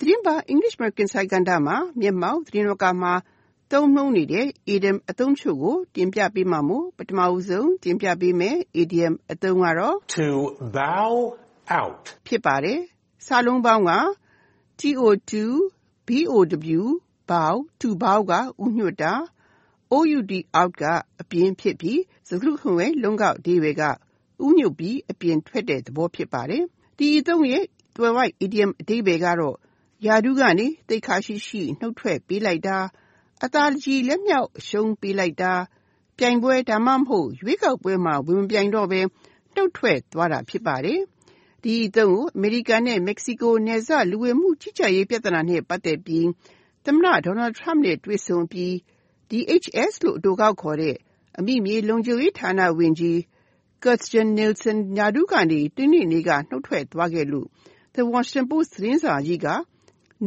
သတင်းပတ် English American စာကဏ္ဍမှာ မျက်မှောက်သတင်းလောကမှာ သုံးနှုန်းနေတဲ့ idiom အသုံးချို့ကို တင်ပြပေးမှာမို့ ပထမဦးဆုံးတင်ပြပေးမယ် idiom အသုံးကတော့ To bow out ဖြစ်ပါတယ်။စာလုံးပေါင်းက to bow to bow ကဥညွတ်တာ out out ကအပြင်ဖြစ်ပြီးစကားခုံရဲ့လုံးကောက်အဓိပ္ပာယ်ကဥညွတ်ပြီးအပြင်ထွက်တဲ့သဘောဖြစ်ပါတယ်။ဒီအသုံးရဲ့သွယ်ဝိုက် idiom အဓိပ္ပာယ်ကတော့ ယာဒူးကနေ သိက္ခာရှိရှိ နှုတ်ထွက်ပေးလိုက်တာ အသာတကြည် လက်မြောက်အရှုံးပေးလိုက်တာ ပြိုင်ပွဲ ဒါမှမဟုတ် ရွေးကောက်ပွဲမှာ ဝင်မပြိုင်တော့ဘဲ နှုတ်ထွက်သွားတာ ဖြစ်ပါတယ်။ဒီအသုံးကို အမေရိကန်နဲ့ မက္ကဆီကိုနယ်စပ် လူဝင်မှုကြီးကြပ်ရေး ပြဿနာနဲ့ ပတ်သက်ပြီး သမ္မတ Donald Trump နဲ့ တွေ့ဆုံပြီး DHS လို့ အတိုကောက်ခေါ်တဲ့ အမိမြေလုံခြုံရေးဌာနဝန်ကြီး Kirstjen Nielsen ရာထူးကနေ တနင်္ဂနွေနေ့က နှုတ်ထွက်သွားခဲ့လို့ The Washington Post သတင်းစာကြီးက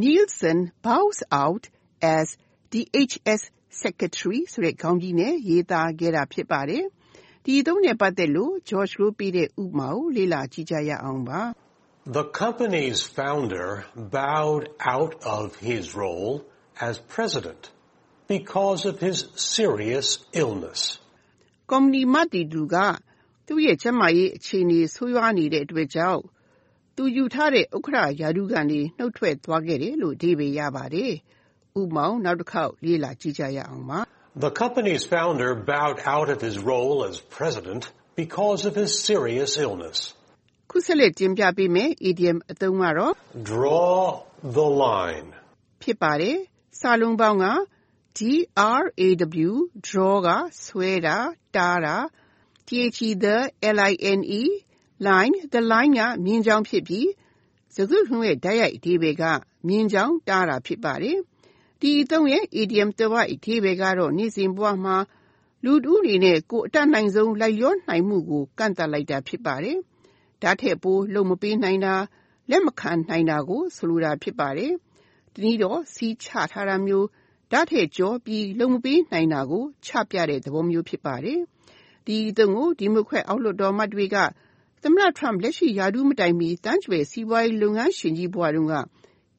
Nielsen bows out as DHS Secretary ဆိုတဲ့ခေါင်းကြီးနဲ့ရေးသားခဲ့တာဖြစ်ပါတယ်။ဒီအသုံးနဲ့ပတ်သက်လို့ George လို့ပြီးတဲ့ဥပမာကိုလေ့လာကြည့်ကြရအောင်ပါ။ The company's founder bowed out of his role as president because of his serious illness. ကုမ္ပဏီမတည်သူကသူ့ရဲ့ကျန်းမာရေးအခြေအနေဆိုးရွားနေတဲ့အတွက်ကြောင့် သူယူထားတဲ့ ဥက္ကဋ္ဌရာထူးကနေ နှုတ်ထွက်သွားခဲ့တယ်လို့အဓိပ္ပာယ်ရပါတယ်။ဥပမာနောက်တစ်ခေါက်လေ့လာကြည့်ကြရအောင်ပါ။ The company's founder bowed out of his role as president because of his serious illness. ခုဆက်လက်တင်ပြပေးမယ် idiom အသုံးကတော့ Draw the line. ဖြစ်ပါတယ်။စာလုံးပေါင်းက draw draw ကဆွဲတာ တားတာ the line line the line ကမြင်းချောင်းဖြစ်ပြီးစကားခုံရဲ့ဓာတ်ရိုက်အဓိပ္ပာယ်ကမြင်းချောင်းတားတာဖြစ်ပါတယ်။ဒီအသုံးရဲ့ idiom တဝိုက်အဓိပ္ပာယ်ကတော့နေ့စဉ်ဘဝမှာလူတဦးအနေနဲ့ကိုယ်အတတ်နိုင်ဆုံးလိုက်လျောနိုင်မှုကိုကန့်သတ်လိုက်တာဖြစ်ပါတယ်။ဒါထက်ပိုလုပ်မပေးနိုင်တာလက်မခံနိုင်တာကိုဆိုလိုတာဖြစ်ပါတယ်။တနည်းတော့စီးချထားတာမျိုးဒါထက်ကျော်ပြီးလုပ်မပေးနိုင်တာကိုချပြတဲ့သဘောမျိုးဖြစ်ပါတယ်။ဒီအသုံးကိုဒီမိုကရက်အောက်လွှတ်တော်အမတ်တွေက သမ္မတ Trump လက်ရှိရာထူးမတိုင်မီ သန်းကြွယ် စီးပွားရေးလုပ်ငန်းရှင်ကြီးဘဝတုန်းက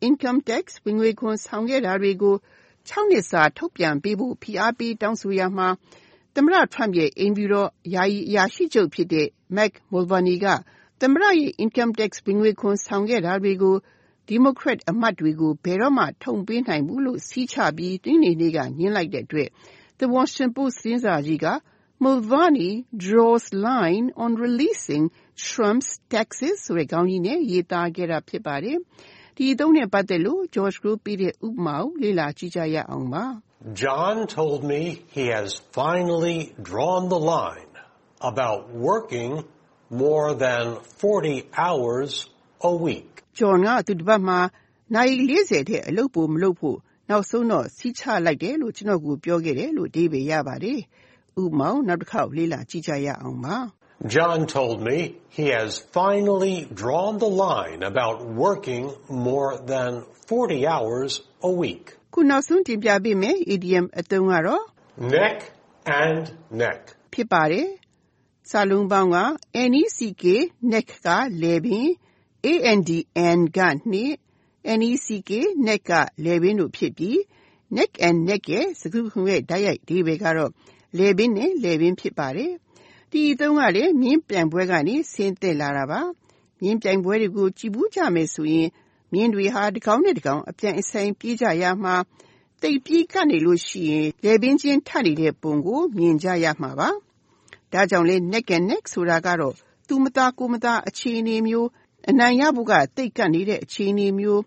Income tax ဝင်ငွေခွန်ဆောင်ခဲ့တာတွေကို ၆ နှစ်စာ ထုတ်ပြန်ပေးဖို့ ဖိအားပေးတောင်းဆိုရာမှာ သမ္မတ Trump ရဲ့ အိမ်ဖြူတော် ယာယီအရာရှိချုပ်ဖြစ်တဲ့ Mick Mulvaney က သမ္မတရဲ့ Income tax ဝင်ငွေခွန်ဆောင်ခဲ့တာတွေကို ဒီမိုကရက်အမတ်တွေကို ဘယ်တော့မှ ထုံပေးနိုင်ဘူးလို့ စည်းချပြီး တနင်္ဂနွေနေ့က ငြင်းလိုက်တဲ့အတွက် The Washington Post သတင်းစာကြီးက Mulvaney draws line on releasing Trump's taxes ဆိုတဲ့ခေါင်းကြီးနဲ့ရေးသားခဲ့တာဖြစ်ပါတယ်။ဒီအသုံးနဲ့ပတ်သက်လို့ George ကိုပြီးတဲ့ဥပမာကိုလေ့လာကြည့်ကြရအောင်ပါ။ John told me he has finally drawn the line about working more than 40 hours a week. John ကသူတစ်ပတ်မှာနိုင်40ထက်အလုပ်ပိုမလုပ်ဖို့နောက်ဆုံးတော့စီးချလိုက်တယ်လို့ကျွန်တော်ကိုပြောခဲ့တယ်လို့အဓိပ္ပာယ်ရပါတယ်။ ဥပမာနောက်တစ်ခေါက်လေ့လာကြည့်ကြရအောင်ပါ။ John told me he has finally drawn the line about working more than 40 hours a week. ခုနောက်ဆုံးတင်ပြပေးမယ် idiom အသုံးကတော့ Neck and neck. ဖြစ်ပါတယ်။စာလုံးပေါင်းက neck neck ကလည်ပင် and ကနှင့် neck neck ကလည်ပင်တို့ဖြစ်ပြီး neck and neck ရဲ့စကားခုံရဲ့တိုက်ရိုက်အဓိပ္ပာယ်ကတော့ လည်ပင်းနဲ့လည်ပင်းဖြစ်ပါတယ်။ဒီအသုံးကလည်းမြင်းပြိုင်ပွဲကနေဆင်းသက်လာတာပါ။မြင်းပြိုင်ပွဲတွေကိုကြည့်ဘူးကြမယ်ဆိုရင်မြင်းတွေဟာတစ်ကောင်နဲ့တစ်ကောင်အပြိုင်အဆိုင်ပြေးကြရမှာသိပ်ပြေးကပ်နေလို့ရှိရင်လည်ပင်းချင်းထနေတဲ့ပုံကိုမြင်ကြရမှာပါ။ဒါကြောင့်လဲ neck and neck ဆိုတာကတော့သူမသားကိုမသားအခြေအနေမျိုးအနိုင်ရဖို့ကသိပ်ကပ်နေတဲ့အခြေအနေမျိုး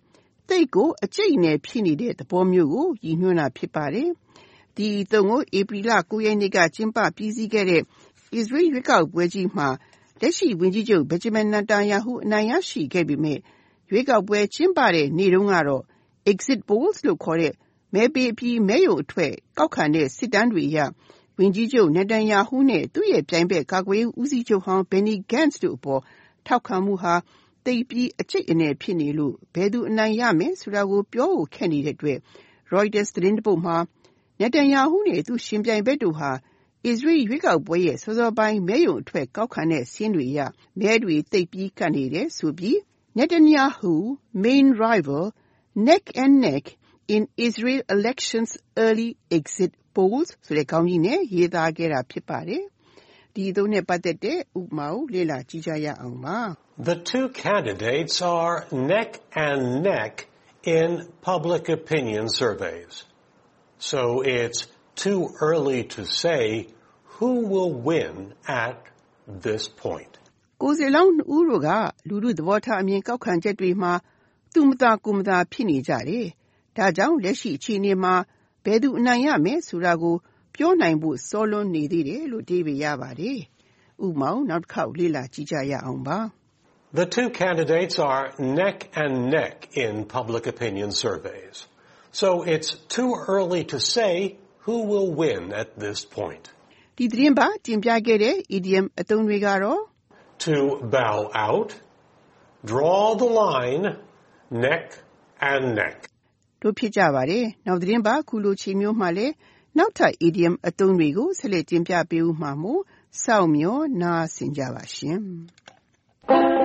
သိပ်ကိုအကျိတ်နဲ့ဖြစ်နေတဲ့သဘောမျိုးကိုရည်ညွှန်းတာဖြစ်ပါတယ်။ ဒီအသုံးကို ဧပြီလ9ရက်နေ့က ကျင်းပပြီးစီးခဲ့တဲ့ Israel ရွေးကောက်ပွဲကြီးမှာ လက်ရှိဝန်ကြီးချုပ် Benjamin Netanyahu အနိုင်ရရှိခဲ့ပေမဲ့ရွေးကောက်ပွဲ ကျင်းပတဲ့နေ့တုန်းကတော့ exit polls လို့ခေါ်တဲ့ မဲပေးအပြီး မဲရုံအထွက် ကောက်ခံတဲ့ စစ်တမ်းတွေအရ ဝန်ကြီးချုပ် Netanyahu နဲ့ သူ့ရဲ့ပြိုင်ဘက် ကာကွယ်ရေးဦးစီးချုပ်ဟောင်း Benny Gantz တို့အပေါ် ထောက်ခံမှုဟာ သိပ်ပြီး အကျိတ်အနယ် ဖြစ်နေလို့ ဘယ်သူအနိုင်ရမယ်ဆိုတာကို ပြောဖို့ခက်နေတဲ့အတွက် Reuters သတင်းတပုဒ်မှာ Netanyahu နဲ့သူ့ရှင်ပြိုင်ဘက်တို့ဟာ Israel ရွေးကောက်ပွဲရဲ့စောစောပိုင်းမဲရုံအထွက်ကောက်ခံတဲ့စာရင်းတွေအရမဲတွေသိပ်ပြီးကပ်နေတယ်ဆိုပြီး Netanyahu main rival neck and neck in Israel elections early exit polls ဆိုတဲ့ခေါင်းကြီးနဲ့ရေးသားခဲ့တာဖြစ်ပါတယ်။ဒီအသုံးနဲ့ပတ်သက်တဲ့ဥပမာကိုလေ့လာကြည့်ကြရအောင်ပါ။ The two candidates are neck and neck in public opinion surveys. So it's too early to say who will win at this point. ကိုယ်စားလှယ်လောင်းနှစ်ဦးတို့ကလူထုသဘောထားအမြင်ကောက်ခံချက်တွေမှာသူမသာကိုယ်မသာဖြစ်နေကြတယ်။ဒါကြောင့်လက်ရှိအခြေအနေမှာဘယ်သူအနိုင်ရမယ်ဆိုတာကိုပြောနိုင်ဖို့စောလွန်းနေသေးတယ်လို့အဓိပ္ပာယ်ရပါတယ်။ဥပမာကိုနောက်တစ်ခေါက်လေ့လာကြည့်ကြရအောင်ပါ။ The two candidates are neck and neck in public opinion surveys. So it's too early to say who will win at this point. ဒီသတင်းပတ်တင်ပြခဲ့တဲ့ idiom အသုံးတွေကတော့ To bow out, draw the line, neck and neck. တို့ဖြစ်ကြပါတယ်။နောက်သတင်းပတ်ခုလိုချီမျိုးမှလည်းနောက်ထပ် idiom အသုံးတွေကိုဆက်လက်တင်ပြပေးဦးမှာမို့စောင့်မျှော်နားဆင်ကြပါရှင်။